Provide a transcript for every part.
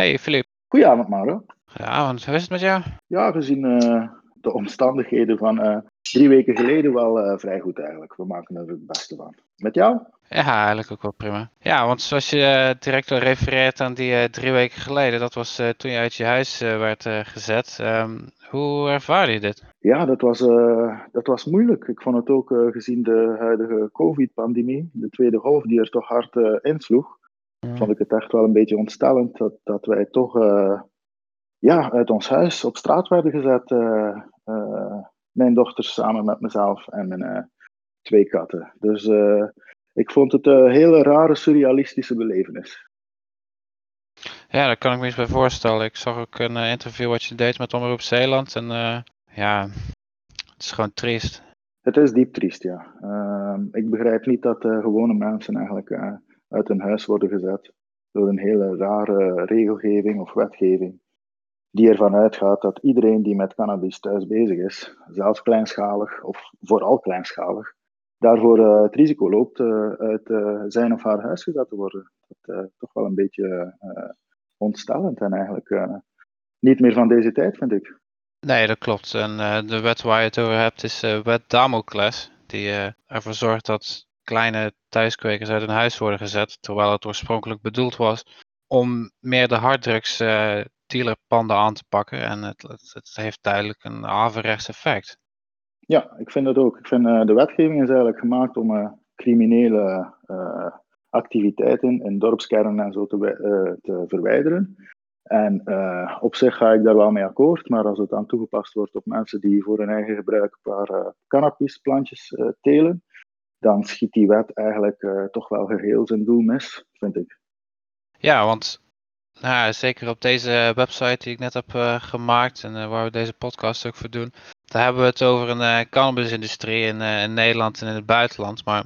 Hey Filip. Goedenavond, Mauro. Goedenavond, hoe is het met jou? Ja, gezien uh, de omstandigheden van uh, drie weken geleden wel uh, vrij goed eigenlijk. We maken er het beste van. Met jou? Ja, eigenlijk ook wel prima. Ja, want zoals je direct al refereert aan die drie weken geleden, dat was toen je uit je huis werd gezet. Um, hoe ervaarde je dit? Ja, dat was, dat was moeilijk. Ik vond het ook gezien de huidige COVID-pandemie, de tweede golf die er toch hard insloeg mm. vond ik het echt wel een beetje ontstellend dat, dat wij toch uh, ja, uit ons huis op straat werden gezet. Uh, uh, mijn dochter samen met mezelf en mijn twee katten. Dus ik vond het een hele rare, surrealistische belevenis. Ja, daar kan ik me eens bij voorstellen. Ik zag ook een interview wat je deed met Omroep Zeeland. En ja, het is gewoon triest. Het is diep triest, ja. Ehm, ik begrijp niet dat gewone mensen eigenlijk uit hun huis worden gezet door een hele rare regelgeving of wetgeving, die ervan uitgaat dat iedereen die met cannabis thuis bezig is, zelfs kleinschalig of vooral kleinschalig, daarvoor uh, het risico loopt uh, uit uh, zijn of haar huis gezet te worden. Dat is toch wel een beetje ontstellend en eigenlijk niet meer van deze tijd, vind ik. Nee, dat klopt. En de wet waar je het over hebt is wet Damocles, die ervoor zorgt dat kleine thuiskwekers uit hun huis worden gezet, terwijl het oorspronkelijk bedoeld was om meer de harddrugs uh, dealerpanden aan te pakken. En het, het, het, heeft duidelijk een averechts effect. Ja, ik vind dat ook. Ik vind uh, de wetgeving is eigenlijk gemaakt om uh, criminele activiteiten in dorpskernen en zo te, te verwijderen. En op zich ga ik daar wel mee akkoord, maar als het dan toegepast wordt op mensen die voor hun eigen gebruik een paar cannabisplantjes telen, dan schiet die wet eigenlijk uh, toch wel geheel zijn doel mis, vind ik. Ja, want nou, zeker op deze website die ik net heb uh, gemaakt en uh, waar we deze podcast ook voor doen, daar hebben we het over een cannabisindustrie in, in, Nederland en in het buitenland. Maar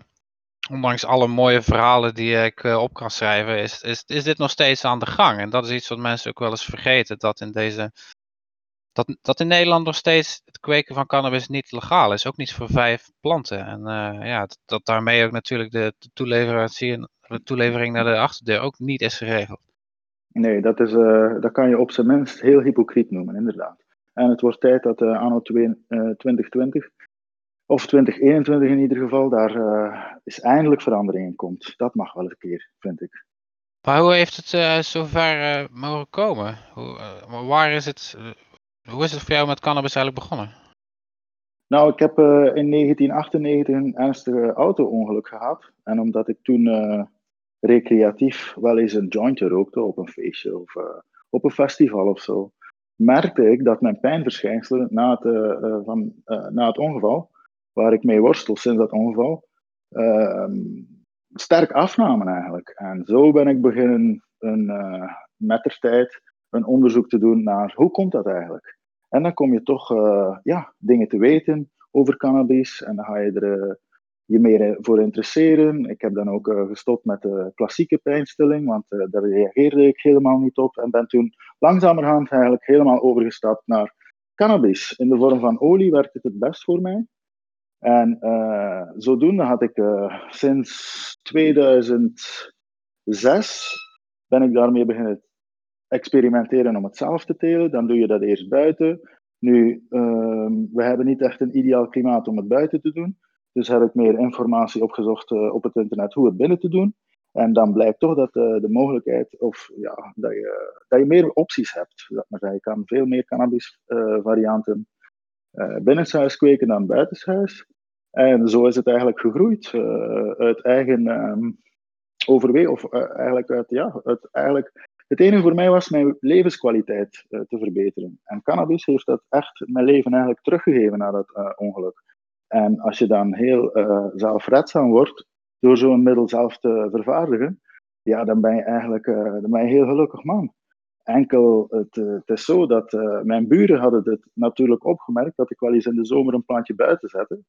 ondanks alle mooie verhalen die ik op kan schrijven, is, is dit nog steeds aan de gang. En dat is iets wat mensen ook wel eens vergeten, dat in deze dat, dat in Nederland nog steeds het kweken van cannabis niet legaal is. Ook niet voor vijf planten. En uh, ja, dat, dat, daarmee ook natuurlijk de, de, de toelevering naar de achterdeur ook niet is geregeld. Nee, dat, is, uh, dat kan je op zijn minst heel hypocriet noemen, inderdaad. En het wordt tijd dat uh, anno 2020, of 2021 in ieder geval, daar is eindelijk verandering in komt. Dat mag wel eens een keer, vind ik. Maar hoe heeft het zover mogen komen? Hoe, waar is het hoe is het voor jou met cannabis eigenlijk begonnen? Nou, ik heb uh, in 1998 een ernstige auto-ongeluk gehad. En omdat ik toen uh, recreatief wel eens een jointje rookte op een feestje of uh, op een festival of zo, merkte ik dat mijn pijnverschijnselen na het, van, na het ongeval, waar ik mee worstel sinds dat ongeval, ehm, sterk afnamen eigenlijk. En zo ben ik beginnen een, met de tijd een onderzoek te doen naar hoe komt dat eigenlijk. En dan kom je toch uh, ja, dingen te weten over cannabis en dan ga je er uh, je meer voor interesseren. Ik heb dan ook gestopt met de klassieke pijnstilling, want daar reageerde ik helemaal niet op en ben toen langzamerhand eigenlijk helemaal overgestapt naar cannabis. In de vorm van olie werkt het het best voor mij. En zodoende had ik sinds 2006 ben ik daarmee beginnen experimenteren om het zelf te telen. Dan doe je dat eerst buiten. Nu, uh, we hebben niet echt een ideaal klimaat om het buiten te doen. Dus heb ik meer informatie opgezocht uh, op het internet hoe het binnen te doen. En dan blijkt toch dat uh, de mogelijkheid, of ja, dat je, dat je meer opties hebt. Dat Je kan veel meer cannabisvarianten uh, binnenshuis kweken dan buitenshuis. En zo is het eigenlijk gegroeid. uit eigen um, overwegen, of eigenlijk uit, ja, uit eigenlijk het enige voor mij was mijn levenskwaliteit uh, te verbeteren. En cannabis heeft dat echt mijn leven eigenlijk teruggegeven na dat uh, ongeluk. En als je dan heel uh, zelfredzaam wordt door zo'n middel zelf te vervaardigen, ja, dan ben je eigenlijk dan ben je heel gelukkig man. Enkel, het, het is zo dat mijn buren hadden het natuurlijk opgemerkt dat ik wel eens in de zomer een plantje buiten zette.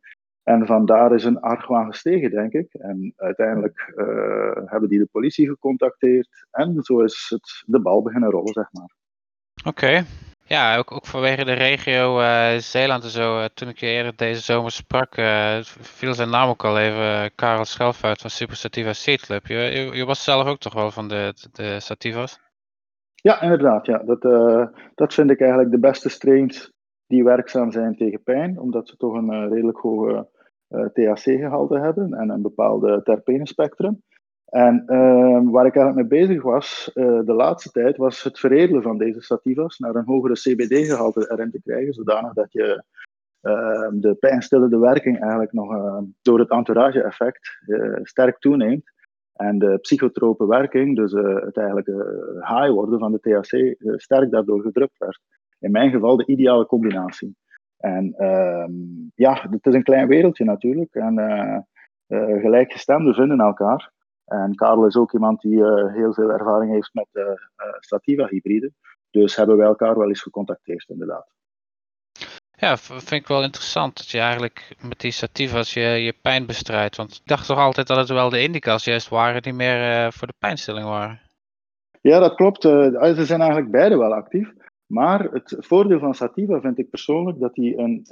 En vandaar is een argwaan gestegen, denk ik. En uiteindelijk uh, hebben die de politie gecontacteerd. En zo is het de bal beginnen rollen, zeg maar. Oké. Ja, ook, ook vanwege de regio uh, Zeeland en zo. Uh, toen ik je eerder deze zomer sprak, viel zijn naam ook al even. Karel Schelfuit van Super Sativa Seed Club. Je, je, je, was zelf ook toch wel van de, de Sativas? Ja, inderdaad. Ja. Dat, dat vind ik eigenlijk de beste strains die werkzaam zijn tegen pijn, omdat ze toch een redelijk hoge THC-gehalte hebben en een bepaalde terpenenspectrum. En uh, waar ik eigenlijk mee bezig was uh, de laatste tijd, was het veredelen van deze sativas naar een hogere CBD-gehalte erin te krijgen, zodanig dat je uh, de pijnstillende werking eigenlijk nog ehm, door het entourage-effect eh, sterk toeneemt. En de psychotrope werking, dus het eigenlijk high worden van de THC, sterk daardoor gedrukt werd. In mijn geval de ideale combinatie. En ehm, ja, het is een klein wereldje natuurlijk. En gelijkgestemden vinden elkaar. En Karel is ook iemand die uh, heel veel ervaring heeft met uh, Sativa-hybriden. Dus hebben wij elkaar wel eens gecontacteerd, inderdaad. Ja, vind ik wel interessant dat je eigenlijk met die Sativa's je, je pijn bestrijdt. Want ik dacht toch altijd dat het wel de indica's juist waren die meer voor de pijnstilling waren. Ja, dat klopt. ze zijn eigenlijk beide wel actief. Maar het voordeel van Sativa vind ik persoonlijk dat die een,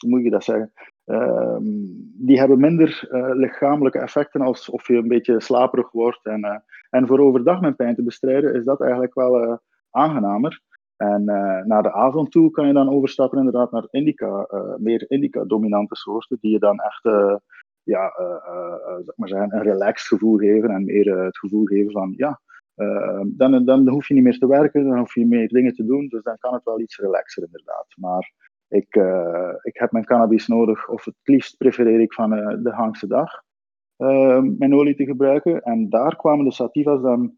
hoe moet je dat zeggen, Ehm, die hebben minder uh, lichamelijke effecten als of je een beetje slaperig wordt. En, en voor overdag mijn pijn te bestrijden is dat eigenlijk wel aangenamer. En naar de avond toe kan je dan overstappen inderdaad naar indica, meer indica-dominante soorten, die je dan echt ja, zeg maar zeggen, een relaxed gevoel geven en meer het gevoel geven van ja, dan, dan hoef je niet meer te werken, dan hoef je meer dingen te doen, dus dan kan het wel iets relaxer inderdaad. Maar ik, uh, ik heb mijn cannabis nodig, of het liefst prefereer ik van uh, de Hangse dag uh, mijn olie te gebruiken. En daar kwamen de sativas dan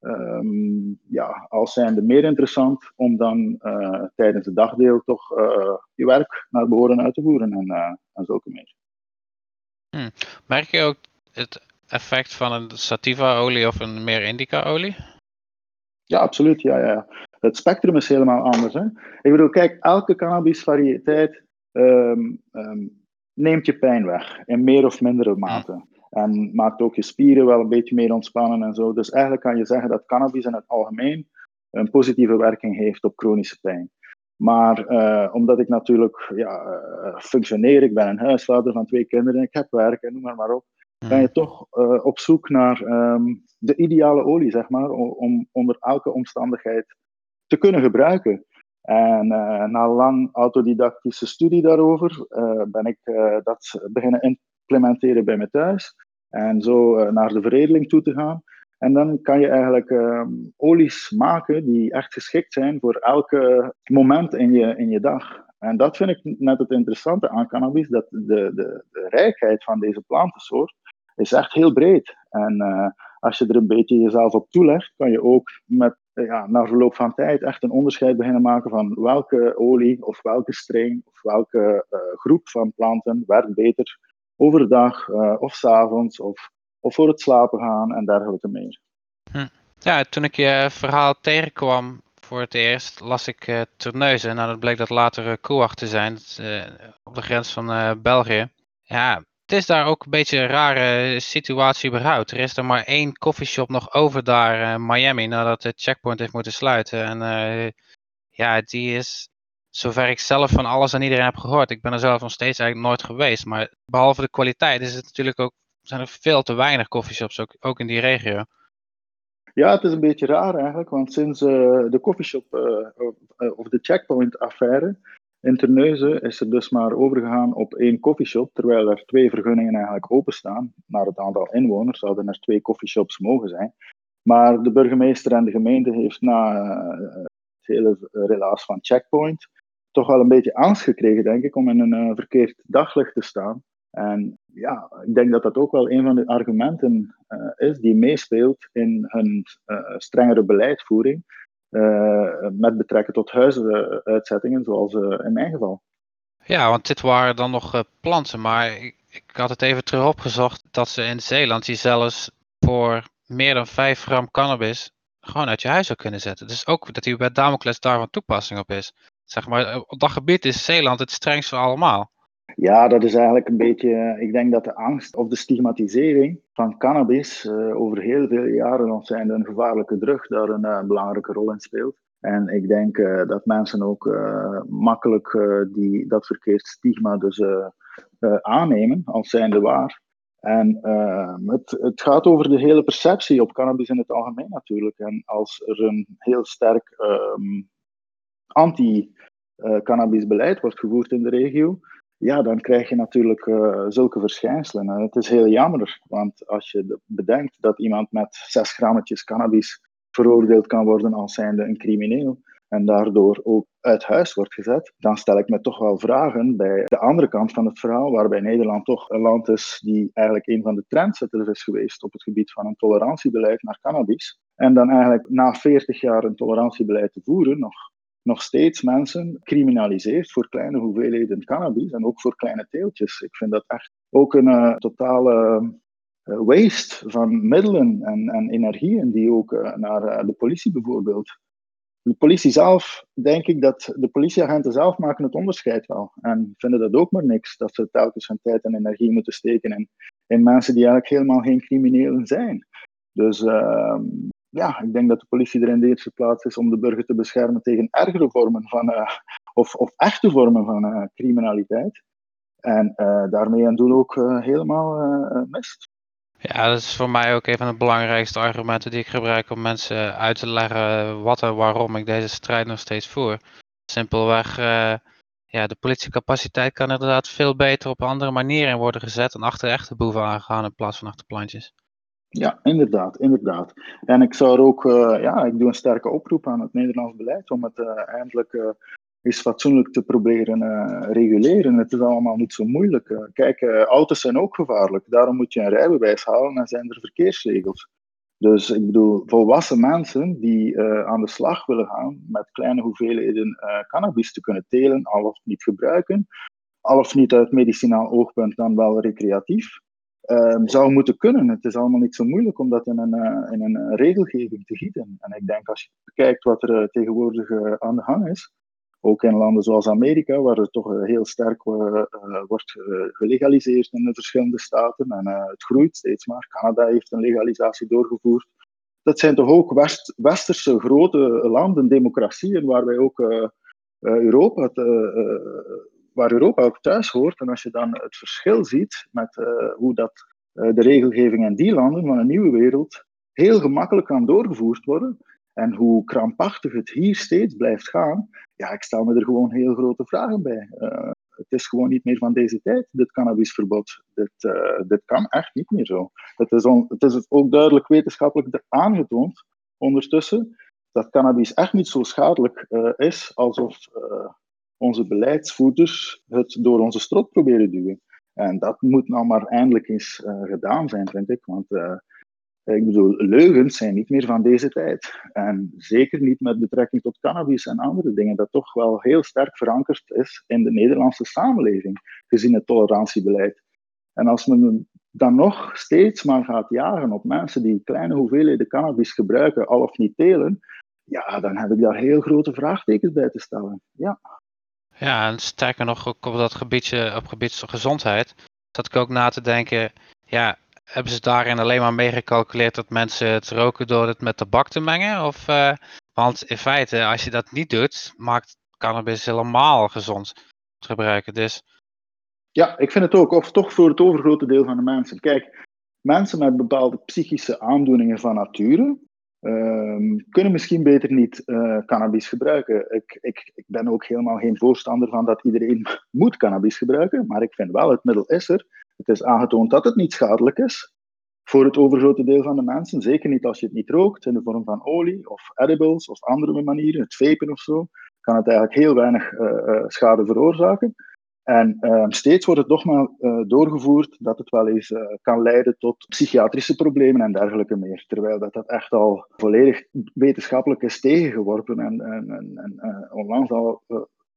um, ja, als zijnde meer interessant om dan tijdens het dagdeel toch je werk naar behoren uit te voeren en, en zulke meer. Hmm. Merk je ook het effect van een sativa-olie of een meer indica-olie? Ja, absoluut. Ja, ja. Het spectrum is helemaal anders. Hè? Ik bedoel, kijk, elke cannabisvariëteit um, um, neemt je pijn weg in meer of mindere mate. En maakt ook je spieren wel een beetje meer ontspannen en zo. Dus eigenlijk kan je zeggen dat cannabis in het algemeen een positieve werking heeft op chronische pijn. Maar uh, omdat ik natuurlijk ja, uh, functioneer, ik ben een huisvader van twee kinderen, ik heb werk en noem maar, maar op, ben je toch uh, op zoek naar um, de ideale olie, zeg maar, om onder elke omstandigheid te kunnen gebruiken. En uh, na lang autodidactische studie daarover uh, ben ik dat beginnen implementeren bij me thuis. En zo naar de veredeling toe te gaan. En dan kan je eigenlijk ehm, olies maken die echt geschikt zijn voor elke moment in je, in je dag. En dat vind ik net het interessante aan cannabis, dat de, de, de rijkheid van deze plantensoort is echt heel breed. En als je er een beetje jezelf op toelegt, kan je ook met, ja, na verloop van tijd echt een onderscheid beginnen maken van welke olie of welke strain of welke uh, groep van planten werkt beter overdag uh, of s avonds of, of voor het slapen gaan en dergelijke meer. Hm. Ja, toen ik je verhaal tegenkwam voor het eerst, las ik uh, Terneuzen. Nou, dat bleek dat later uh, te zijn, op de grens van België. Ja, is daar ook een beetje een rare situatie überhaupt. Er is er maar één coffeeshop nog over daar in uh, Miami nadat de checkpoint heeft moeten sluiten. En uh, ja, die is, zover ik zelf van alles en iedereen heb gehoord. Ik ben er zelf nog steeds eigenlijk nooit geweest. Maar behalve de kwaliteit is het natuurlijk ook, zijn er veel te weinig coffeeshops ook, in die regio. Ja, het is een beetje raar eigenlijk, want sinds uh, de coffeeshop of de checkpoint affaire in Terneuzen is er dus maar overgegaan op één coffeeshop, terwijl er twee vergunningen eigenlijk openstaan. Naar het aantal inwoners zouden er twee coffeeshops mogen zijn. Maar de burgemeester en de gemeente heeft na uh, het hele relaas van Checkpoint toch wel een beetje angst gekregen, denk ik, om in een uh, verkeerd daglicht te staan. En ja, ik denk dat dat ook wel een van de argumenten uh, is die meespeelt in hun strengere beleidvoering. Eh, met betrekking tot huizenuitzettingen, zoals eh, in mijn geval. Ja, want dit waren dan nog eh, planten, maar ik, ik, had het even terug opgezocht dat ze in Zeeland die zelfs voor meer dan 5 gram cannabis gewoon uit je huis zou kunnen zetten. Dus ook dat die bij Damocles daar van toepassing op is. Zeg maar, op dat gebied is Zeeland het strengst van allemaal. Ja, dat is eigenlijk een beetje. Ik denk dat de angst of de stigmatisering van cannabis uh, over heel veel jaren nog zijn een gevaarlijke drug daar een uh, belangrijke rol in speelt. En ik denk dat mensen ook makkelijk die, dat verkeerd stigma dus aannemen als zijnde waar. En het, het gaat over de hele perceptie op cannabis in het algemeen natuurlijk. En als er een heel sterk ehm, anti-cannabisbeleid wordt gevoerd in de regio, ja, dan krijg je natuurlijk uh, zulke verschijnselen. En het is heel jammer, want als je bedenkt dat iemand met zes grammetjes cannabis veroordeeld kan worden als zijnde een crimineel, en daardoor ook uit huis wordt gezet, dan stel ik me toch wel vragen bij de andere kant van het verhaal, waarbij Nederland toch een land is die eigenlijk een van de trendsetters is geweest op het gebied van een tolerantiebeleid naar cannabis. En dan eigenlijk na 40 jaar een tolerantiebeleid te voeren, nog, nog steeds mensen criminaliseert voor kleine hoeveelheden cannabis en ook voor kleine teeltjes. Ik vind dat echt ook een uh, totale uh, waste van middelen en, en energieën die ook uh, naar de politie bijvoorbeeld de politie zelf, denk ik dat de politieagenten zelf maken het onderscheid wel. En vinden dat ook maar niks, dat ze telkens hun tijd en energie moeten steken in, in mensen die eigenlijk helemaal geen criminelen zijn. Dus uh, ja, ik denk dat de politie er in de eerste plaats is om de burger te beschermen tegen ergere vormen van, uh, of, of echte vormen van uh, criminaliteit. En uh, daarmee een doel ook helemaal mist. Ja, dat is voor mij ook een van de belangrijkste argumenten die ik gebruik om mensen uit te leggen wat en waarom ik deze strijd nog steeds voer. Simpelweg, ja, de politiecapaciteit kan inderdaad veel beter op andere manieren worden gezet en achter echte boeven aangaan in plaats van achter plantjes. Ja, inderdaad, inderdaad. En ik zou er ook, uh, ja, ik doe een sterke oproep aan het Nederlands beleid om het uh, eindelijk is fatsoenlijk te proberen reguleren. Het is allemaal niet zo moeilijk. Kijk, auto's zijn ook gevaarlijk. Daarom moet je een rijbewijs halen en zijn er verkeersregels. Dus ik bedoel, volwassen mensen die aan de slag willen gaan met kleine hoeveelheden cannabis te kunnen telen, al of niet gebruiken, al of niet uit medicinaal oogpunt, dan wel recreatief, ehm, zou moeten kunnen. Het is allemaal niet zo moeilijk om dat in een, in een regelgeving te gieten. En ik denk als je bekijkt wat er tegenwoordig aan de gang is, ook in landen zoals Amerika, waar het toch eh, heel sterk eh, eh, wordt gelegaliseerd in de verschillende staten. En het groeit steeds maar. Canada heeft een legalisatie doorgevoerd. Dat zijn toch ook west, westerse grote landen, democratieën, waar wij ook Europa, waar Europa ook thuis hoort. En als je dan het verschil ziet met hoe dat, de regelgeving in die landen van een nieuwe wereld heel gemakkelijk kan doorgevoerd worden, en hoe krampachtig het hier steeds blijft gaan, ja, ik stel me er gewoon heel grote vragen bij. Uh, het is gewoon niet meer van deze tijd, dit cannabisverbod. Dit, dit kan echt niet meer zo. Het is, on, het is ook duidelijk wetenschappelijk aangetoond ondertussen dat cannabis echt niet zo schadelijk is alsof onze beleidsvoerders het door onze strot proberen duwen. En dat moet nou maar eindelijk eens gedaan zijn, vind ik. Want ik bedoel, leugens zijn niet meer van deze tijd. En zeker niet met betrekking tot cannabis en andere dingen, dat toch wel heel sterk verankerd is in de Nederlandse samenleving, gezien het tolerantiebeleid. En als men dan nog steeds maar gaat jagen op mensen die kleine hoeveelheden cannabis gebruiken, al of niet telen, ja, dan heb ik daar heel grote vraagtekens bij te stellen. Ja. Ja, en sterker nog, op dat gebiedje, op gebied van gezondheid, zat ik ook na te denken, ja, hebben ze daarin alleen maar mee gecalculeerd dat mensen het roken door het met tabak te mengen? Of, uh, want in feite, als je dat niet doet, maakt cannabis helemaal gezond te gebruiken. Dus... Ja, ik vind het ook. Of toch voor het overgrote deel van de mensen. Kijk, mensen met bepaalde psychische aandoeningen van nature uh, kunnen misschien beter niet uh, cannabis gebruiken. Ik, ik, ik ben ook helemaal geen voorstander van dat iedereen moet cannabis gebruiken, maar ik vind wel, het middel is er. Het is aangetoond dat het niet schadelijk is voor het overgrote deel van de mensen. Zeker niet als je het niet rookt in de vorm van olie of edibles of andere manieren, het vapen of zo, kan het eigenlijk heel weinig uh, schade veroorzaken. En uh, steeds wordt het maar uh, doorgevoerd dat het wel eens uh, kan leiden tot psychiatrische problemen en dergelijke meer. Terwijl dat, dat echt al volledig wetenschappelijk is tegengeworpen en, en, en, en onlangs al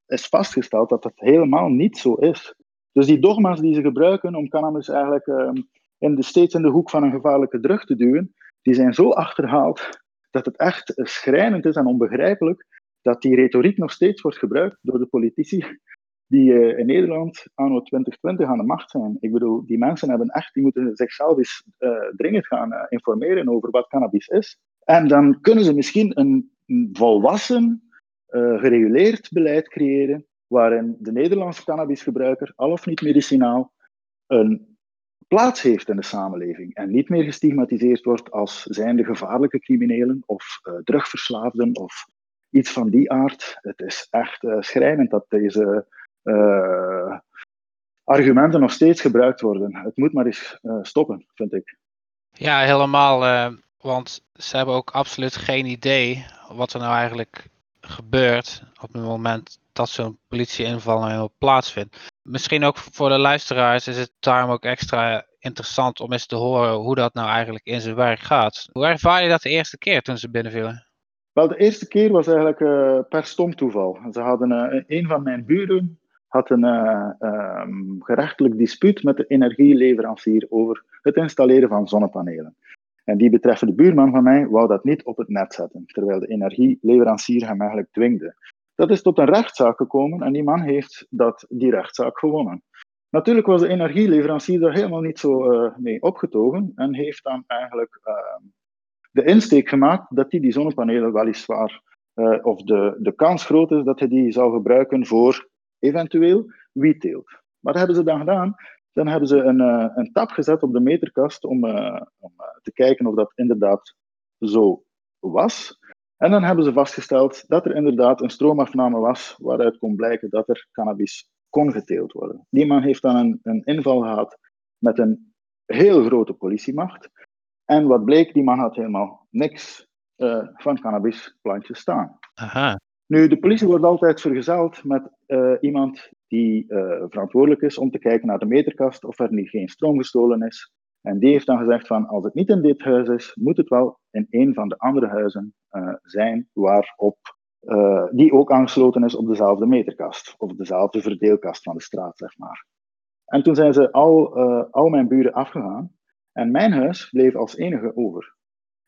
is vastgesteld dat dat helemaal niet zo is. Dus die dogma's die ze gebruiken om cannabis eigenlijk uh, in de, steeds in de hoek van een gevaarlijke drug te duwen, die zijn zo achterhaald dat het echt schrijnend is en onbegrijpelijk dat die retoriek nog steeds wordt gebruikt door de politici die uh, in Nederland anno 2020 aan de macht zijn. Ik bedoel, die mensen hebben echt, die moeten zichzelf eens uh, dringend gaan uh, informeren over wat cannabis is. En dan kunnen ze misschien een, volwassen, gereguleerd beleid creëren waarin de Nederlandse cannabisgebruiker, al of niet medicinaal, een plaats heeft in de samenleving en niet meer gestigmatiseerd wordt als zijnde gevaarlijke criminelen of drugverslaafden of iets van die aard. Het is echt uh, schrijnend dat deze argumenten nog steeds gebruikt worden. Het moet maar eens stoppen, vind ik. Ja, helemaal. want ze hebben ook absoluut geen idee wat er nou eigenlijk gebeurt op het moment dat zo'n politieinval nou plaatsvindt. Misschien ook voor de luisteraars is het daarom ook extra interessant om eens te horen hoe dat nou eigenlijk in zijn werk gaat. Hoe ervaar je dat de eerste keer toen ze binnenvielen? Wel, de eerste keer was eigenlijk uh, per stom toeval. Ze hadden uh, een van mijn buren had een uh, um, gerechtelijk dispuut met de energieleverancier over het installeren van zonnepanelen. En die betreffende buurman van mij wou dat niet op het net zetten, terwijl de energieleverancier hem eigenlijk dwingde. Dat is tot een rechtszaak gekomen en die man heeft dat, die rechtszaak gewonnen. Natuurlijk was de energieleverancier daar helemaal niet zo uh, mee opgetogen en heeft dan eigenlijk uh, de insteek gemaakt dat hij die zonnepanelen weliswaar, uh, of de, de kans groot is dat hij die zou gebruiken voor eventueel wietteelt. Wat hebben ze dan gedaan? Dan hebben ze een, een tap gezet op de meterkast om, om te kijken of dat inderdaad zo was. En dan hebben ze vastgesteld dat er inderdaad een stroomafname was waaruit kon blijken dat er cannabis kon geteeld worden. Die man heeft dan een, een inval gehad met een heel grote politiemacht. En wat bleek, die man had helemaal niks uh, van cannabisplantjes staan. Aha. Nu, de politie wordt altijd vergezeld met uh, iemand die uh, verantwoordelijk is om te kijken naar de meterkast of er niet geen stroom gestolen is. En die heeft dan gezegd van, als het niet in dit huis is, moet het wel in een van de andere huizen uh, zijn waarop, die ook aangesloten is op dezelfde meterkast, of dezelfde verdeelkast van de straat, zeg maar. En toen zijn ze al, al mijn buren afgegaan en mijn huis bleef als enige over.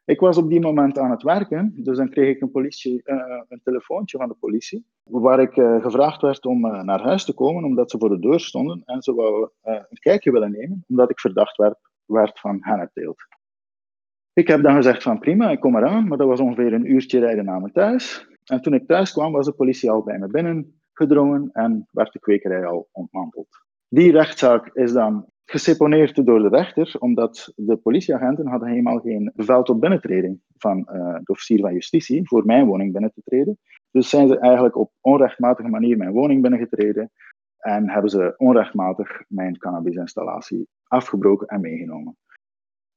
Ik was op die moment aan het werken, dus dan kreeg ik een, een telefoontje van de politie, waar ik gevraagd werd om naar huis te komen, omdat ze voor de deur stonden en ze wou een kijkje willen nemen, omdat ik verdacht werd werd van hennepteelt. Ik heb dan gezegd van prima, ik kom eraan, maar dat was ongeveer een uurtje rijden naar me thuis. En toen ik thuis kwam, was de politie al bij me binnengedrongen en werd de kwekerij al ontmanteld. Die rechtszaak is dan geseponeerd door de rechter, omdat de politieagenten hadden helemaal geen bevel tot binnentreding van uh, de officier van justitie voor mijn woning binnen te treden. Dus zijn ze eigenlijk op onrechtmatige manier mijn woning binnengetreden en hebben ze onrechtmatig mijn cannabisinstallatie afgebroken en meegenomen.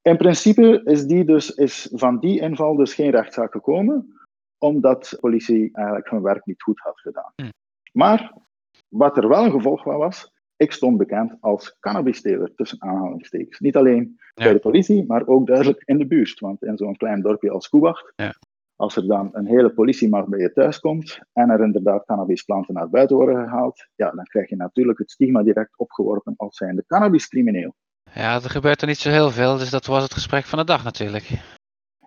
In principe is, die dus, is van die inval dus geen rechtszaak gekomen, omdat de politie eigenlijk hun werk niet goed had gedaan. Hm. Maar wat er wel een gevolg van was, ik stond bekend als cannabisteler, tussen aanhalingstekens. Niet alleen bij de politie, maar ook duidelijk in de buurt. Want in zo'n klein dorpje als Koewacht ja. Als er dan een hele politiemacht bij je thuis komt en er inderdaad cannabisplanten naar buiten worden gehaald, ja, dan krijg je natuurlijk het stigma direct opgeworpen als zijnde cannabiscrimineel. Ja, er gebeurt er niet zo heel veel, dus dat was het gesprek van de dag natuurlijk.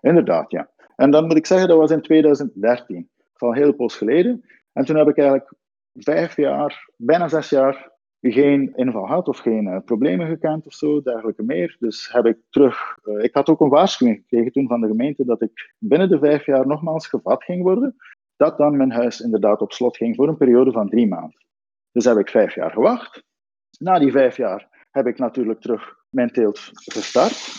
Inderdaad, ja. En dan moet ik zeggen, dat was in 2013. Dat is al heel poos geleden. En toen heb ik eigenlijk vijf jaar, bijna zes jaar geen inval had of geen uh, problemen gekend of zo, dergelijke meer. Dus heb ik terug. Uh, ik had ook een waarschuwing gekregen toen van de gemeente dat ik binnen de vijf jaar nogmaals gevat ging worden. Dat dan mijn huis inderdaad op slot ging voor een periode van drie maanden. Dus heb ik vijf jaar gewacht. Na die vijf jaar heb ik natuurlijk terug mijn teelt gestart.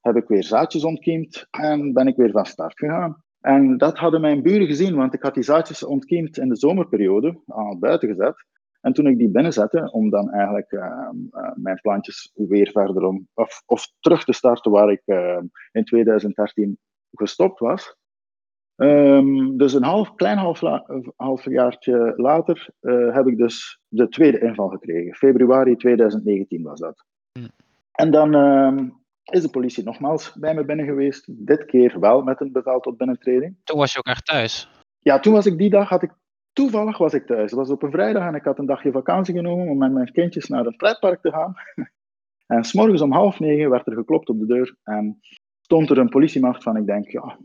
Heb ik weer zaadjes ontkiemd en ben ik weer van start gegaan. En dat hadden mijn buren gezien, want ik had die zaadjes ontkiemd in de zomerperiode, al buiten gezet. En toen ik die binnenzette, om dan eigenlijk uh, uh, mijn plantjes weer verder om, of, of, terug te starten waar ik uh, in 2013 gestopt was. Um, dus een half, klein half, half jaartje later heb ik dus de tweede inval gekregen. Februari 2019 was dat. Hm. En dan ehm, is de politie nogmaals bij me binnen geweest. Dit keer wel met een bevel tot binnentreding. Toen was je ook echt thuis? Ja, toen was ik die dag, had ik toevallig was ik thuis. Het was op een vrijdag en ik had een dagje vakantie genomen om met mijn kindjes naar een pretpark te gaan. en s'morgens om half negen werd er geklopt op de deur en stond er een politiemacht van, ik denk, ja,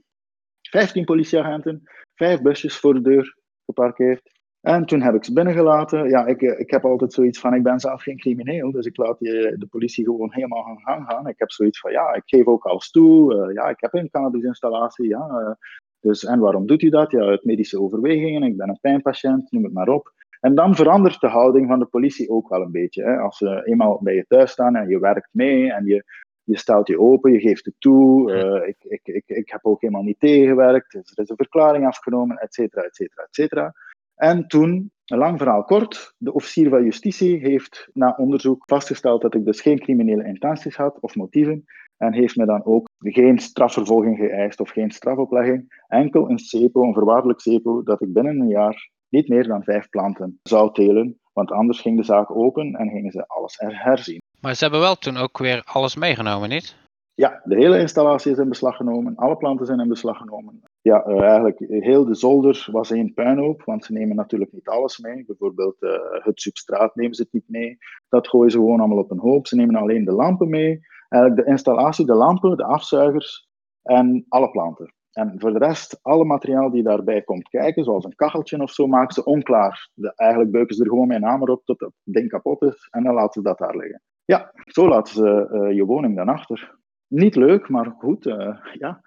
15 politieagenten, vijf busjes voor de deur geparkeerd. En toen heb ik ze binnengelaten. Ja, ik, ik heb altijd zoiets van, ik ben zelf geen crimineel, dus ik laat die, de politie gewoon helemaal gaan gang gaan. Ik heb zoiets van, ja, ik geef ook alles toe. Uh, ja, ik heb een cannabisinstallatie. Ja, dus, en waarom doet u dat? Ja, uit medische overwegingen, ik ben een pijnpatiënt, noem het maar op. En dan verandert de houding van de politie ook wel een beetje. Hè. Als ze eenmaal bij je thuis staan en je werkt mee en je, je stelt je open, je geeft het toe. Uh, ik, ik, ik, ik heb ook helemaal niet tegengewerkt, dus er is een verklaring afgenomen, et cetera, et cetera, et cetera. En toen, een lang verhaal kort, de officier van justitie heeft na onderzoek vastgesteld dat ik dus geen criminele intenties had of motieven en heeft me dan ook geen strafvervolging geëist of geen strafoplegging, enkel een CEPO, een voorwaardelijk CEPO, dat ik binnen een jaar niet meer dan vijf planten zou telen, want anders ging de zaak open en gingen ze alles herzien. Maar ze hebben wel toen ook weer alles meegenomen, niet? Ja, de hele installatie is in beslag genomen, alle planten zijn in beslag genomen. Ja, uh, eigenlijk heel de zolder was één puinhoop, want ze nemen natuurlijk niet alles mee. Bijvoorbeeld uh, het substraat nemen ze het niet mee. Dat gooien ze gewoon allemaal op een hoop. Ze nemen alleen de lampen mee. Eigenlijk de installatie, de lampen, de afzuigers en alle planten. En voor de rest, alle materiaal die daarbij komt kijken, zoals een kacheltje of zo, maken ze onklaar. De, eigenlijk beuken ze er gewoon mijn hamer op tot het ding kapot is en dan laten ze dat daar liggen. Ja, zo laten ze uh, je woning dan achter. Niet leuk, maar goed, uh, ja.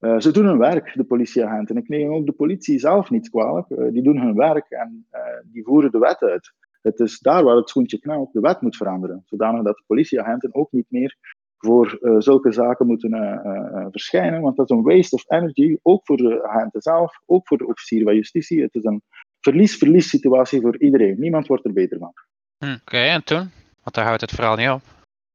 Uh, ze doen hun werk, de politieagenten. Ik neem ook de politie zelf niet kwalijk. die doen hun werk en die voeren de wet uit. Het is daar waar het schoentje knelt. De wet moet veranderen, zodanig dat de politieagenten ook niet meer voor uh, zulke zaken moeten uh, uh, verschijnen. Want dat is een waste of energy, ook voor de agenten zelf, ook voor de officier van justitie. Het is een verlies-verlies situatie voor iedereen. Niemand wordt er beter van. Hm, Oké, okay, en toen? Want daar houdt het verhaal niet op.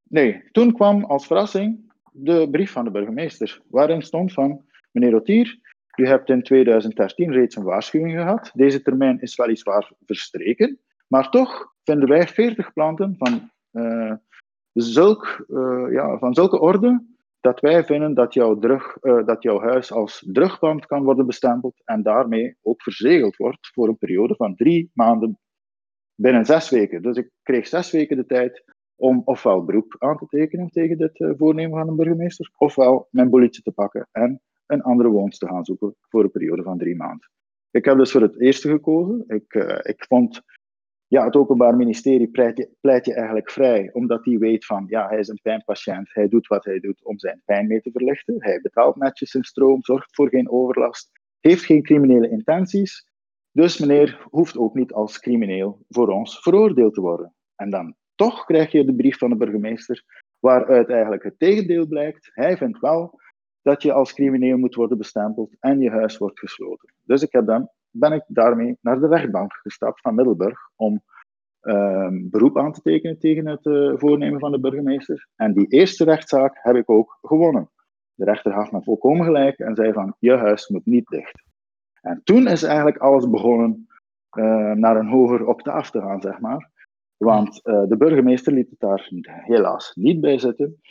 Nee, toen kwam als verrassing de brief van de burgemeester, waarin stond van, meneer Rotier, u hebt in 2013 reeds een waarschuwing gehad. Deze termijn is weliswaar verstreken, maar toch vinden wij 40 planten van uh, ja, van zulke orde dat wij vinden dat jouw, uh, dat jouw huis als drugpand kan worden bestempeld en daarmee ook verzegeld wordt voor een periode van drie maanden binnen zes weken. Dus ik kreeg zes weken de tijd om ofwel beroep aan te tekenen tegen dit uh, voornemen van een burgemeester, ofwel mijn bolletje te pakken en een andere woonst te gaan zoeken voor een periode van drie maanden. Ik heb dus voor het eerste gekozen. Ik, uh, ik vond ja, het Openbaar Ministerie pleit je, eigenlijk vrij, omdat hij weet van, ja, hij is een pijnpatiënt, hij doet wat hij doet om zijn pijn mee te verlichten, hij betaalt netjes zijn stroom, zorgt voor geen overlast, heeft geen criminele intenties, dus meneer hoeft ook niet als crimineel voor ons veroordeeld te worden. En dan toch krijg je de brief van de burgemeester, waaruit eigenlijk het tegendeel blijkt. Hij vindt wel dat je als crimineel moet worden bestempeld en je huis wordt gesloten. Dus ik heb dan ben ik daarmee naar de rechtbank gestapt van Middelburg om um, beroep aan te tekenen tegen het uh, voornemen van de burgemeester. En die eerste rechtszaak heb ik ook gewonnen. De rechter gaf me volkomen gelijk en zei van, je huis moet niet dicht. En toen is eigenlijk alles begonnen uh, naar een hoger octaaf te gaan, zeg maar. Want uh, de burgemeester liet het daar helaas niet bij zitten.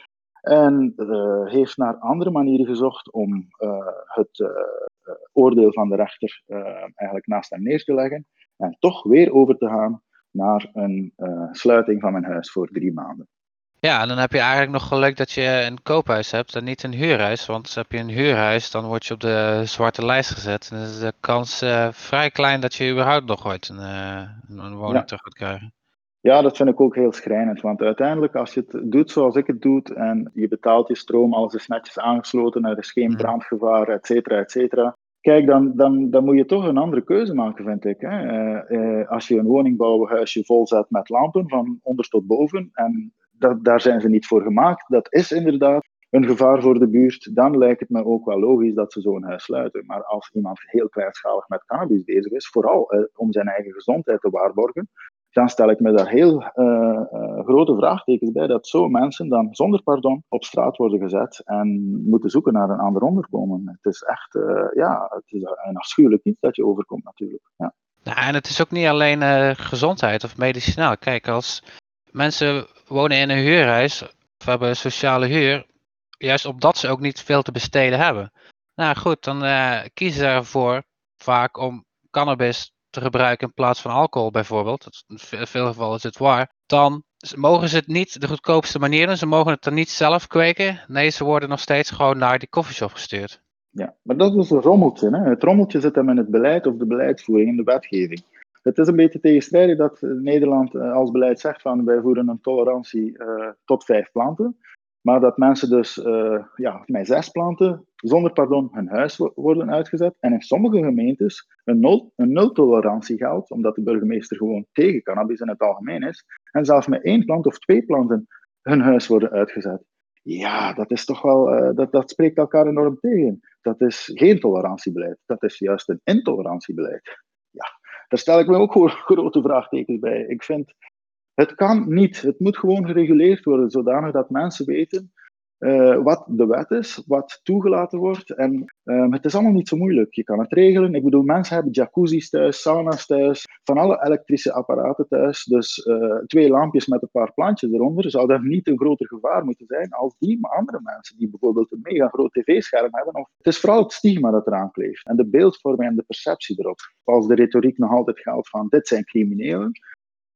En uh, heeft naar andere manieren gezocht om het oordeel van de rechter eigenlijk naast hem neer te leggen. En toch weer over te gaan naar een sluiting van mijn huis voor drie maanden. Ja, en dan heb je eigenlijk nog geluk dat je een koophuis hebt en niet een huurhuis. Want heb je een huurhuis, dan word je op de zwarte lijst gezet. En dan is de kans vrij klein dat je überhaupt nog ooit een, een woning ja. terug gaat krijgen. Ja, dat vind ik ook heel schrijnend. Want uiteindelijk, als je het doet zoals ik het doe en je betaalt je stroom, alles is netjes aangesloten, er is geen brandgevaar, et cetera, et cetera. Kijk, dan, dan, dan moet je toch een andere keuze maken, vind ik. Hè. Uh, uh, als je een woningbouwhuisje volzet met lampen van onder tot boven, en dat, daar zijn ze niet voor gemaakt, dat is inderdaad een gevaar voor de buurt, dan lijkt het me ook wel logisch dat ze zo'n huis sluiten. Maar als iemand heel kleinschalig met cannabis bezig is, vooral uh, om zijn eigen gezondheid te waarborgen, dan stel ik me daar heel uh, uh, grote vraagtekens bij dat zo mensen dan zonder pardon op straat worden gezet en moeten zoeken naar een ander onderkomen. Het is echt, uh, ja, het is een afschuwelijk iets dat je overkomt natuurlijk. Ja. Nou, en het is ook niet alleen gezondheid of medicinaal. Kijk, als mensen wonen in een huurhuis of hebben sociale huur, juist omdat ze ook niet veel te besteden hebben. Nou goed, dan kiezen ze ervoor vaak om cannabis te gebruiken in plaats van alcohol bijvoorbeeld, in veel gevallen is het waar, dan mogen ze het niet de goedkoopste manier doen. Ze mogen het er niet zelf kweken. Nee, ze worden nog steeds gewoon naar die koffieshop gestuurd. Ja, maar dat is een rommeltje. Hè? Het rommeltje zit hem in het beleid of de beleidsvoering, in de wetgeving. Het is een beetje tegenstrijdig dat Nederland als beleid zegt van wij voeren een tolerantie uh, tot vijf planten. Maar dat mensen dus uh, ja, met zes planten zonder pardon hun huis worden uitgezet. En in sommige gemeentes een, nul, een nultolerantie geldt, omdat de burgemeester gewoon tegen cannabis in het algemeen is. En zelfs met één plant of twee planten hun huis worden uitgezet. Ja, dat is toch wel, uh, dat, dat spreekt elkaar enorm tegen. Dat is geen tolerantiebeleid, dat is juist een intolerantiebeleid. Ja, daar stel ik me ook grote vraagtekens bij. Ik vind het kan niet. Het moet gewoon gereguleerd worden, zodanig dat mensen weten uh, wat de wet is, wat toegelaten wordt. En um, het is allemaal niet zo moeilijk. Je kan het regelen. Ik bedoel, mensen hebben jacuzzi's thuis, sauna's thuis, van alle elektrische apparaten thuis. Dus uh, twee lampjes met een paar plantjes eronder zou dat niet een groter gevaar moeten zijn als die maar andere mensen die bijvoorbeeld een mega groot tv-scherm hebben. Of, het is vooral het stigma dat eraan kleeft en de beeldvorming en de perceptie erop. Als de retoriek nog altijd geldt van dit zijn criminelen,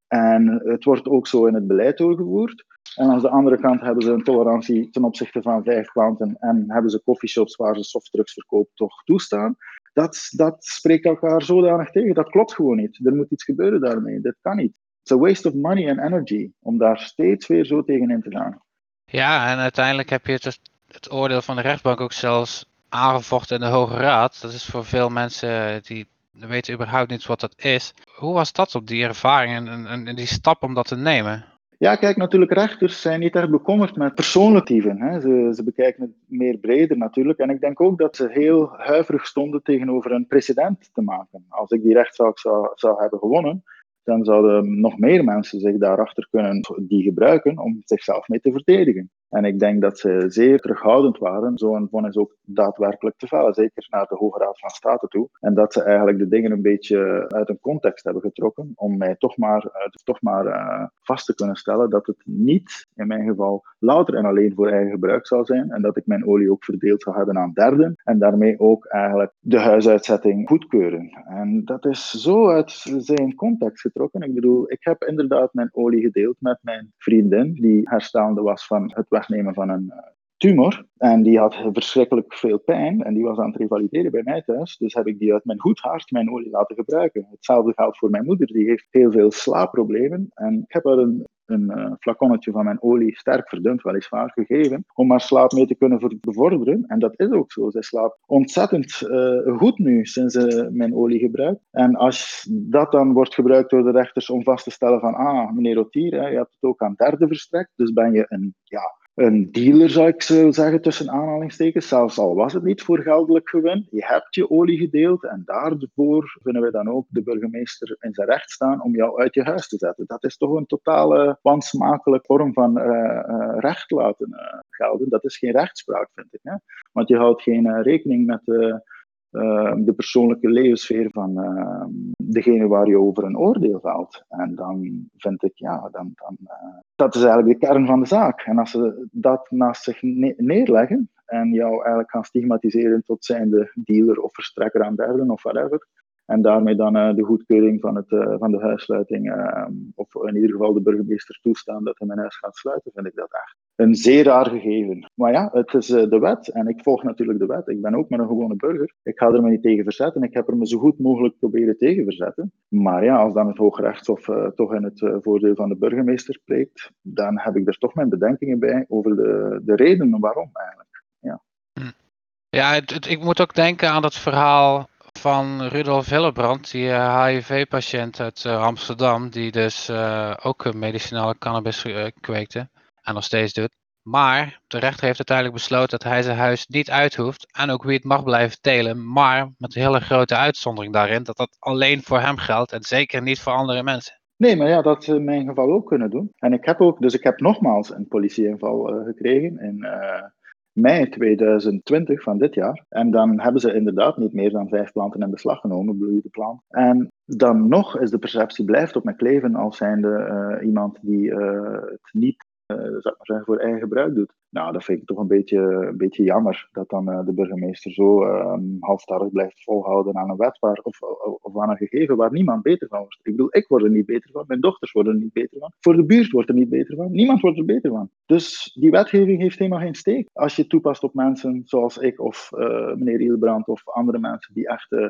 en het wordt ook zo in het beleid doorgevoerd. En aan de andere kant hebben ze een tolerantie ten opzichte van vijf klanten en hebben ze coffeeshops waar ze softdrugs verkopen toch toestaan. Dat, dat spreekt elkaar zodanig tegen. Dat klopt gewoon niet. Er moet iets gebeuren daarmee. Dit kan niet. It's a waste of money and energy om daar steeds weer zo tegen in te gaan. Ja, en uiteindelijk heb je het, het oordeel van de rechtbank ook zelfs aangevochten in de Hoge Raad. Dat is voor veel mensen die weten überhaupt niet wat dat is. Hoe was dat op die ervaring en, en, die stap om dat te nemen? Ja, kijk, natuurlijk, rechters zijn niet erg bekommerd met persoonlijkieven. Hè. Ze, ze bekijken het meer breder natuurlijk. En ik denk ook dat ze heel huiverig stonden tegenover een precedent te maken. Als ik die rechtszaak zou, zou hebben gewonnen, dan zouden nog meer mensen zich daarachter kunnen die gebruiken om zichzelf mee te verdedigen. En ik denk dat ze zeer terughoudend waren zo'n vonnis ook daadwerkelijk te vellen, zeker naar de Hoge Raad van State toe. En dat ze eigenlijk de dingen een beetje uit een context hebben getrokken om mij toch maar, uh, toch maar uh, vast te kunnen stellen dat het niet, in mijn geval, louter en alleen voor eigen gebruik zou zijn en dat ik mijn olie ook verdeeld zou hebben aan derden en daarmee ook eigenlijk de huisuitzetting goedkeuren. En dat is zo uit zijn context getrokken. Ik bedoel, ik heb inderdaad mijn olie gedeeld met mijn vriendin die herstaande was van het wegnemen van een eh, tumor. En die had verschrikkelijk veel pijn en die was aan het revalideren bij mij thuis. Dus heb ik die uit mijn goed hart mijn olie laten gebruiken. Hetzelfde geldt voor mijn moeder, die heeft heel veel slaapproblemen. En ik heb haar een, een uh, flaconnetje van mijn olie, sterk verdund weliswaar, gegeven, om haar slaap mee te kunnen bevorderen. En dat is ook zo. Zij slaapt ontzettend uh, goed nu, sinds ze mijn olie gebruikt. En als dat dan wordt gebruikt door de rechters om vast te stellen van, ah, meneer Rotier, je hebt het ook aan derde verstrekt, dus ben je een, ja, een dealer, zou ik zo zeggen, tussen aanhalingstekens. Zelfs al was het niet voor geldelijk gewin. Je hebt je olie gedeeld en daarvoor vinden we dan ook de burgemeester in zijn recht staan om jou uit je huis te zetten. Dat is toch een totale wansmakelijke vorm van uh, uh, recht laten uh, gelden. Dat is geen rechtspraak, vind ik. Hè? Want je houdt geen rekening met Ehm, de persoonlijke levenssfeer van ehm, degene waar je over een oordeel valt. En dan vind ik, ja, dan, dan, uh, dat is eigenlijk de kern van de zaak. En als ze dat naast zich neerleggen en jou eigenlijk gaan stigmatiseren tot zijnde dealer of verstrekker aan derden of whatever, en daarmee dan uh, de goedkeuring van, het, van de huissluiting, uh, of in ieder geval de burgemeester toestaan dat hij mijn huis gaat sluiten, vind ik dat echt een zeer raar gegeven. Maar ja, het is de wet en ik volg natuurlijk de wet. Ik ben ook maar een gewone burger. Ik ga er me niet tegen verzetten. Ik heb er me zo goed mogelijk proberen tegen verzetten. Maar ja, als dan het Hooggerechtshof toch in het voordeel van de burgemeester spreekt, dan heb ik er toch mijn bedenkingen bij over de, de redenen waarom eigenlijk. Ja, hm. ja het, ik moet ook denken aan dat verhaal van Rudolf Hillebrand, die HIV-patiënt eh, uit uh, Amsterdam, die dus uh, ook medicinale cannabis kweekte en nog steeds doet. Maar de rechter heeft uiteindelijk besloten dat hij zijn huis niet uit hoeft en ook wie het mag blijven telen, maar met een hele grote uitzondering daarin dat dat alleen voor hem geldt en zeker niet voor andere mensen. Nee, maar ja, dat ze in mijn geval ook kunnen doen. En ik heb ook, dus ik heb nogmaals een politieinval gekregen in mei 2020 van dit jaar. En dan hebben ze inderdaad niet meer dan vijf planten in beslag genomen, bloeiende plant. En dan nog is de perceptie blijft op me kleven als zijnde uh, iemand die het niet uh, zou maar zeggen, voor eigen gebruik doet. Nou, dat vind ik toch een beetje, een beetje jammer dat dan uh, de burgemeester zo uh, halstarrig blijft volhouden aan een wet waar, of, of, aan een gegeven waar niemand beter van wordt. Ik bedoel, ik word er niet beter van, mijn dochters worden er niet beter van, voor de buurt wordt er niet beter van, niemand wordt er beter van. Dus die wetgeving heeft helemaal geen steek. Als je toepast op mensen zoals ik of uh, meneer Hilbrand of andere mensen die echt, uh,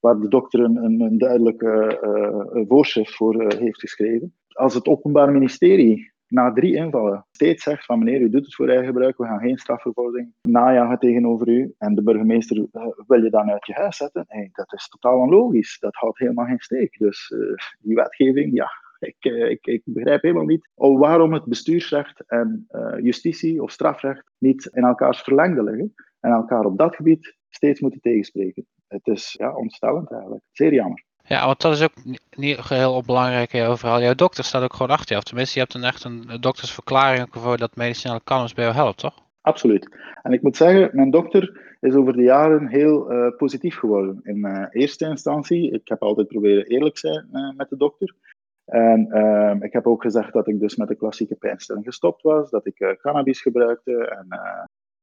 waar de dokter een, een, een duidelijke voorschrift voor heeft geschreven. Als het Openbaar Ministerie na drie invallen steeds zegt van meneer, u doet het voor eigen gebruik, we gaan geen strafvervolging najagen tegenover u. En de burgemeester uh, wil je dan uit je huis zetten. Hey, dat is totaal onlogisch. Dat houdt helemaal geen steek. Dus uh, die wetgeving, ja, ik, ik, ik, begrijp helemaal niet waarom het bestuursrecht en justitie of strafrecht niet in elkaars verlengde liggen en elkaar op dat gebied steeds moeten tegenspreken. Het is ja, ontstellend eigenlijk. Zeer jammer. Ja, want dat is ook niet heel onbelangrijk overal. Jouw dokter staat ook gewoon achter je. Of tenminste, je hebt een echt een doktersverklaring voor dat medicinale cannabis bij jou helpt, toch? Absoluut. En ik moet zeggen, mijn dokter is over de jaren heel uh, positief geworden. In uh, eerste instantie, ik heb altijd proberen eerlijk zijn uh, met de dokter. En ehm, ik heb ook gezegd dat ik dus met de klassieke pijnstilling gestopt was, dat ik cannabis gebruikte en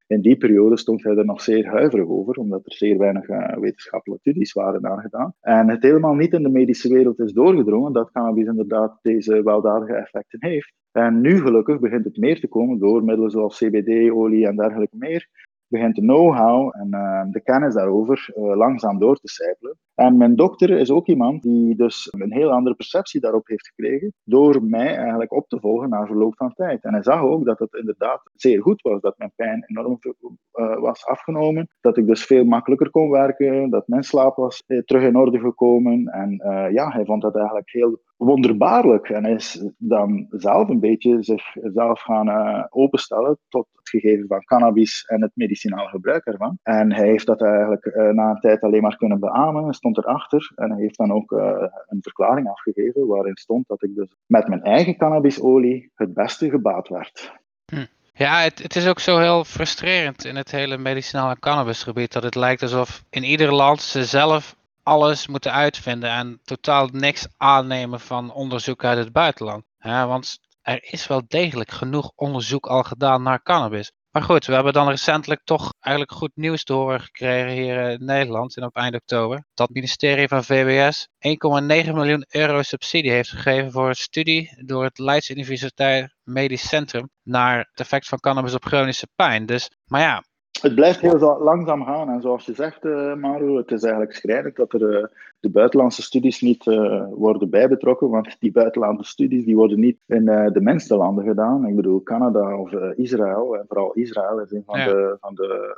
in die periode stond hij er nog zeer huiverig over, omdat er zeer weinig uh, wetenschappelijke studies waren naar gedaan. En het helemaal niet in de medische wereld is doorgedrongen dat cannabis inderdaad deze weldadige effecten heeft. En nu gelukkig begint het meer te komen door middelen zoals CBD, olie en dergelijke meer, begint de know-how en uh, de kennis daarover uh, langzaam door te sijpelen. En mijn dokter is ook iemand die dus een heel andere perceptie daarop heeft gekregen, door mij eigenlijk op te volgen na verloop van tijd. En hij zag ook dat het inderdaad zeer goed was, dat mijn pijn enorm uh, was afgenomen, dat ik dus veel makkelijker kon werken, dat mijn slaap was terug in orde gekomen. En ja, hij vond dat eigenlijk heel wonderbaarlijk. En is dan zelf een beetje zichzelf gaan openstellen tot het gegeven van cannabis en het medicinaal gebruik ervan. En hij heeft dat eigenlijk na een tijd alleen maar kunnen beamen stond erachter en hij heeft dan ook uh, een verklaring afgegeven waarin stond dat ik dus met mijn eigen cannabisolie het beste gebaat werd. Hm. Ja, het, het, is ook zo heel frustrerend in het hele medicinale cannabisgebied dat het lijkt alsof in ieder land ze zelf alles moeten uitvinden en totaal niks aannemen van onderzoek uit het buitenland. Ja, want er is wel degelijk genoeg onderzoek al gedaan naar cannabis. Maar goed, we hebben dan recentelijk toch eigenlijk goed nieuws te horen gekregen hier in Nederland in op eind oktober. Dat het ministerie van VWS 1,9 miljoen euro subsidie heeft gegeven voor een studie door het Leids Universitair Medisch Centrum naar het effect van cannabis op chronische pijn. Dus, maar ja, het blijft heel langzaam gaan. En zoals je zegt, uh, Maru, het is eigenlijk schrijnend dat er uh, de buitenlandse studies niet uh, worden bijbetrokken. Want die buitenlandse studies die worden niet in de minste landen gedaan. Ik bedoel, Canada of Israël, en vooral Israël is een van de, van de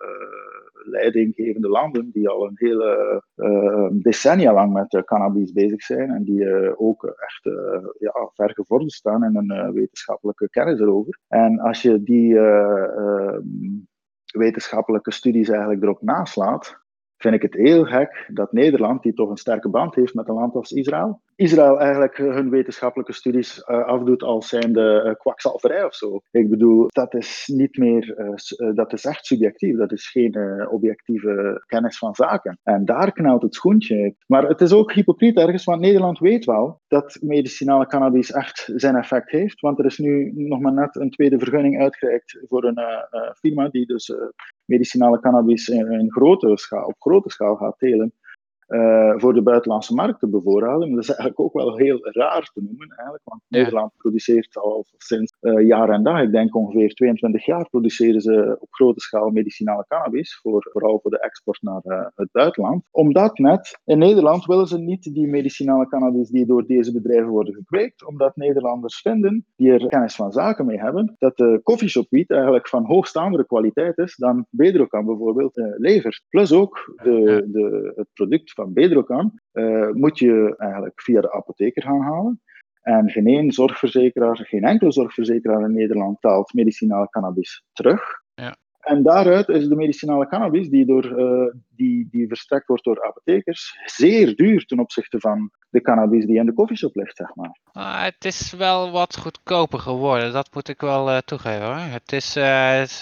leidinggevende landen die al een hele decennia lang met cannabis bezig zijn. En die ook echt ja, ver gevorderd staan in een wetenschappelijke kennis erover. En als je die wetenschappelijke studies eigenlijk erop naslaat, vind ik het heel gek dat Nederland, die toch een sterke band heeft met een land als Israël, Israël eigenlijk hun wetenschappelijke studies uh, afdoet als zijnde uh, kwakzalverij of zo. Ik bedoel, dat is niet meer, uh, dat is echt subjectief. Dat is geen objectieve kennis van zaken. En daar knelt het schoentje. Maar het is ook hypocriet ergens, want Nederland weet wel dat medicinale cannabis echt zijn effect heeft. Want er is nu nog maar net een tweede vergunning uitgereikt voor een firma die dus medicinale cannabis in, grote schaal, op grote schaal gaat telen. Uh, voor de buitenlandse markt te bevoorraden. Dat is eigenlijk ook wel heel raar te noemen, eigenlijk, want ja. Nederland produceert al sinds uh, jaar en dag, ik denk ongeveer 22 jaar, produceren ze op grote schaal medicinale cannabis, voor, vooral voor de export naar uh, het buitenland. Omdat net, in Nederland willen ze niet die medicinale cannabis die door deze bedrijven worden gekweekt, omdat Nederlanders vinden, die er kennis van zaken mee hebben, dat de coffeeshop wiet eigenlijk van hoogstaandere kwaliteit is dan Bedrocan bijvoorbeeld levert. Plus ook de, de, het product van Bedrocan uh, moet je eigenlijk via de apotheker gaan halen. En geen zorgverzekeraar, geen enkele zorgverzekeraar in Nederland taalt medicinale cannabis terug. Ja. En daaruit is de medicinale cannabis, die, door, uh, die, die verstrekt wordt door apothekers, zeer duur ten opzichte van de cannabis die in de koffieshop ligt, zeg maar. Uh, het is wel wat goedkoper geworden, dat moet ik wel uh, toegeven hoor. Het is... is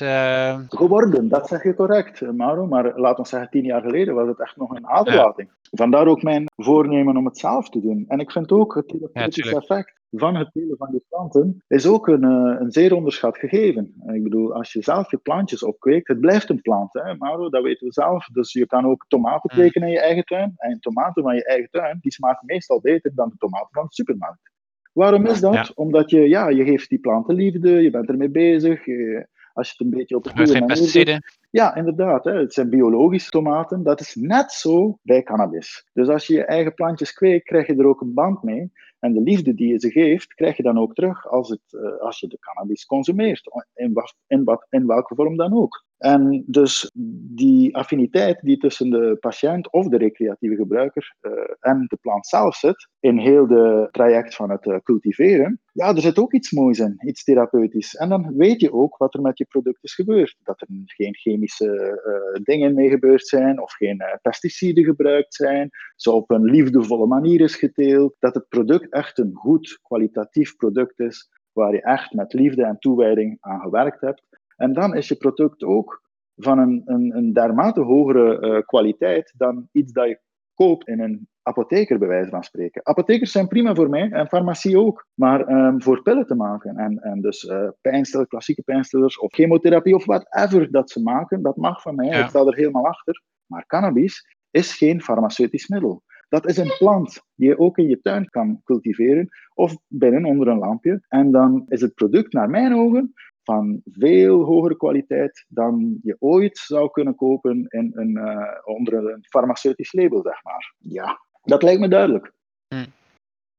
geworden, dat zeg je correct, Mauro. Maar laat ons zeggen, tien jaar geleden was het echt nog een aderlating. Ja. Vandaar ook mijn voornemen om het zelf te doen. En ik vind ook het therapeutische ja, effect van het telen van je planten is ook een, een zeer onderschat gegeven. Ik bedoel, als je zelf je plantjes opkweekt, het blijft een plant, hè, Mauro, dat weten we zelf. Dus je kan ook tomaten kweken in je eigen tuin. En tomaten van je eigen tuin, die smaken meestal beter dan de tomaten van de supermarkt. Waarom is dat? Ja. Omdat je, ja, je geeft die planten liefde, je bent ermee bezig. Je, als je het een beetje op een goede manier. Ja, inderdaad. Hè. Het zijn biologische tomaten. Dat is net zo bij cannabis. Dus als je je eigen plantjes kweekt, krijg je er ook een band mee. En de liefde die je ze geeft, krijg je dan ook terug als, het, uh, als je de cannabis consumeert, in, wat, in, wat, in welke vorm dan ook. En dus die affiniteit die tussen de patiënt of de recreatieve gebruiker uh, en de plant zelf zit, in heel de traject van het uh, cultiveren, ja, er zit ook iets moois in, iets therapeutisch. En dan weet je ook wat er met je product is gebeurd. Dat er geen chemische uh, dingen mee gebeurd zijn, of geen pesticiden gebruikt zijn, zo op een liefdevolle manier is geteeld, dat het product echt een goed, kwalitatief product is, waar je echt met liefde en toewijding aan gewerkt hebt. En dan is je product ook van een, een, een dermate hogere uh, kwaliteit dan iets dat je koopt in een apotheker, bij wijze van spreken. Apothekers zijn prima voor mij en farmacie ook, maar um, voor pillen te maken en, en dus uh, pijnstillers, klassieke pijnstillers of chemotherapie of whatever dat ze maken, dat mag van mij, ja. ik sta er helemaal achter. Maar cannabis is geen farmaceutisch middel. Dat is een plant die je ook in je tuin kan cultiveren of binnen onder een lampje. En dan is het product naar mijn ogen van veel hogere kwaliteit dan je ooit zou kunnen kopen in een, uh, onder een farmaceutisch label, zeg maar. Ja, dat lijkt me duidelijk. Hm.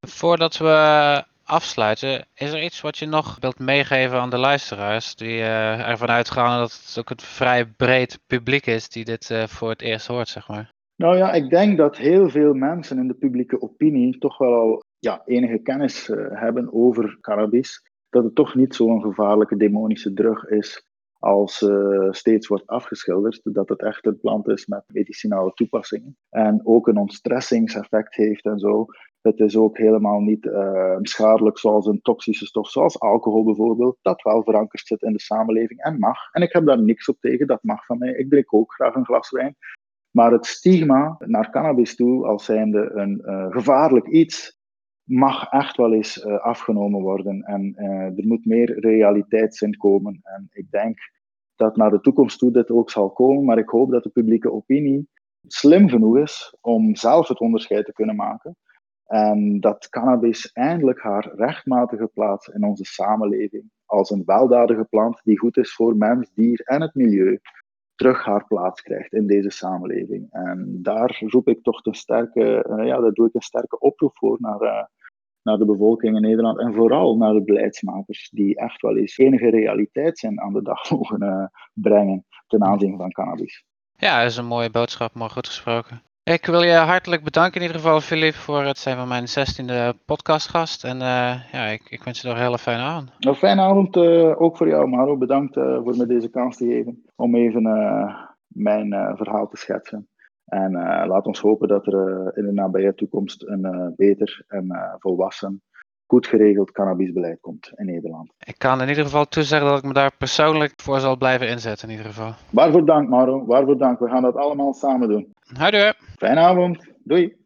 Voordat we afsluiten, is er iets wat je nog wilt meegeven aan de luisteraars, die uh, ervan uitgaan dat het ook een vrij breed publiek is die dit uh, voor het eerst hoort, zeg maar? Nou ja, ik denk dat heel veel mensen in de publieke opinie toch wel al ja, enige kennis hebben over cannabis dat het toch niet zo'n gevaarlijke demonische drug is als uh, steeds wordt afgeschilderd, dat het echt een plant is met medicinale toepassingen en ook een ontstressingseffect heeft en zo. Het is ook helemaal niet uh, schadelijk zoals een toxische stof, zoals alcohol bijvoorbeeld, dat wel verankerd zit in de samenleving en mag. En ik heb daar niks op tegen, dat mag van mij. Ik drink ook graag een glas wijn. Maar het stigma naar cannabis toe als zijnde een uh, gevaarlijk iets, mag echt wel eens uh, afgenomen worden. En uh, er moet meer realiteitszin komen. En ik denk dat naar de toekomst toe dit ook zal komen. Maar ik hoop dat de publieke opinie slim genoeg is om zelf het onderscheid te kunnen maken. En dat cannabis eindelijk haar rechtmatige plaats in onze samenleving als een weldadige plant die goed is voor mens, dier en het milieu, terug haar plaats krijgt in deze samenleving. En daar roep ik toch een sterke, uh, ja, daar doe ik een sterke oproep voor naar, naar de bevolking in Nederland en vooral naar de beleidsmakers, die echt wel eens enige realiteit zijn aan de dag mogen uh, brengen ten aanzien van cannabis. Ja, dat is een mooie boodschap, maar goed gesproken. Ik wil je hartelijk bedanken in ieder geval, Filip, voor het zijn van mijn zestiende podcastgast. En uh, ja, ik, ik, wens je nog een hele fijne avond. Een fijne avond uh, ook voor jou, Maro. Bedankt voor me deze kans te geven om even mijn verhaal te schetsen. En laat ons hopen dat er in de nabije toekomst een beter en volwassen goed geregeld cannabisbeleid komt in Nederland. Ik kan in ieder geval toezeggen dat ik me daar persoonlijk voor zal blijven inzetten in ieder geval. Waarvoor dank Maro, waarvoor dank. We gaan dat allemaal samen doen. Houdoe. Fijne avond. Doei.